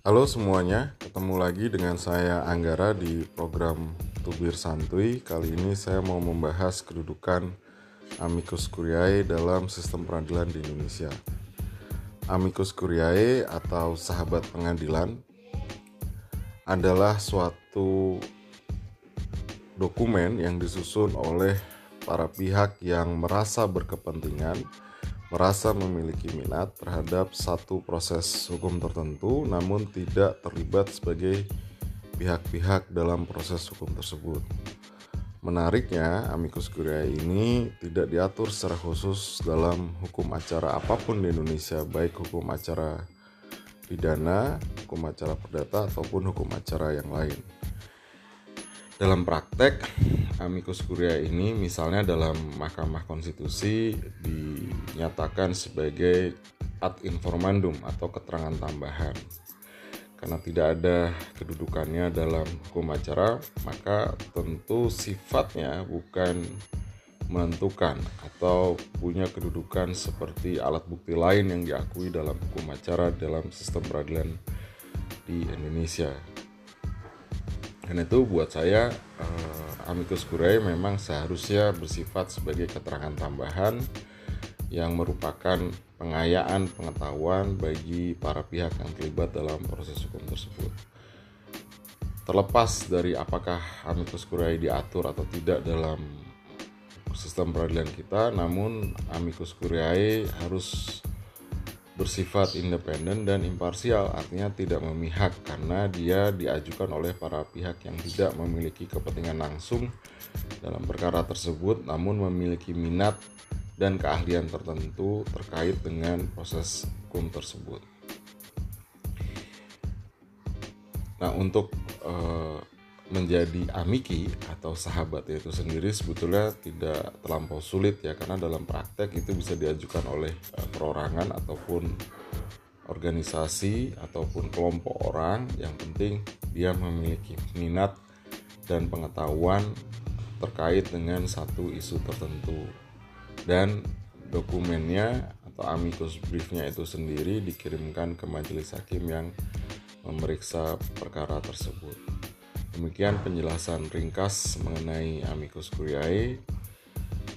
Halo semuanya, ketemu lagi dengan saya Anggara di program Tubir Santuy. Kali ini saya mau membahas kedudukan amicus curiae dalam sistem peradilan di Indonesia. Amicus curiae atau sahabat pengadilan adalah suatu dokumen yang disusun oleh para pihak yang merasa berkepentingan merasa memiliki minat terhadap satu proses hukum tertentu namun tidak terlibat sebagai pihak-pihak dalam proses hukum tersebut. Menariknya, amicus curiae ini tidak diatur secara khusus dalam hukum acara apa pun di Indonesia, baik hukum acara pidana, hukum acara perdata ataupun hukum acara yang lain. Dalam praktek, amicus curiae ini misalnya dalam Mahkamah Konstitusi dinyatakan sebagai ad informandum atau keterangan tambahan. Karena tidak ada kedudukannya dalam hukum acara, maka tentu sifatnya bukan menentukan atau punya kedudukan seperti alat bukti lain yang diakui dalam hukum acara dalam sistem peradilan di Indonesia. Dan itu buat saya uh, amicus curiae memang seharusnya bersifat sebagai keterangan tambahan yang merupakan pengayaan pengetahuan bagi para pihak yang terlibat dalam proses hukum tersebut. Terlepas dari apakah amicus curiae diatur atau tidak dalam sistem peradilan kita, namun amicus curiae harus bersifat independen dan imparsial, artinya tidak memihak karena dia diajukan oleh para pihak yang tidak memiliki kepentingan langsung dalam perkara tersebut, namun memiliki minat dan keahlian tertentu terkait dengan proses hukum tersebut. Nah, untuk uh, menjadi amiki atau sahabat itu sendiri sebetulnya tidak terlampau sulit ya karena dalam praktek itu bisa diajukan oleh eh, perorangan ataupun organisasi ataupun kelompok orang yang penting dia memiliki minat dan pengetahuan terkait dengan satu isu tertentu dan dokumennya atau amicus briefnya itu sendiri dikirimkan ke majelis hakim yang memeriksa perkara tersebut. Demikian penjelasan ringkas mengenai amicus curiae.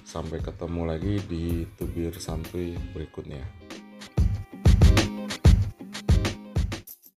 Sampai ketemu lagi di tubir santuy berikutnya.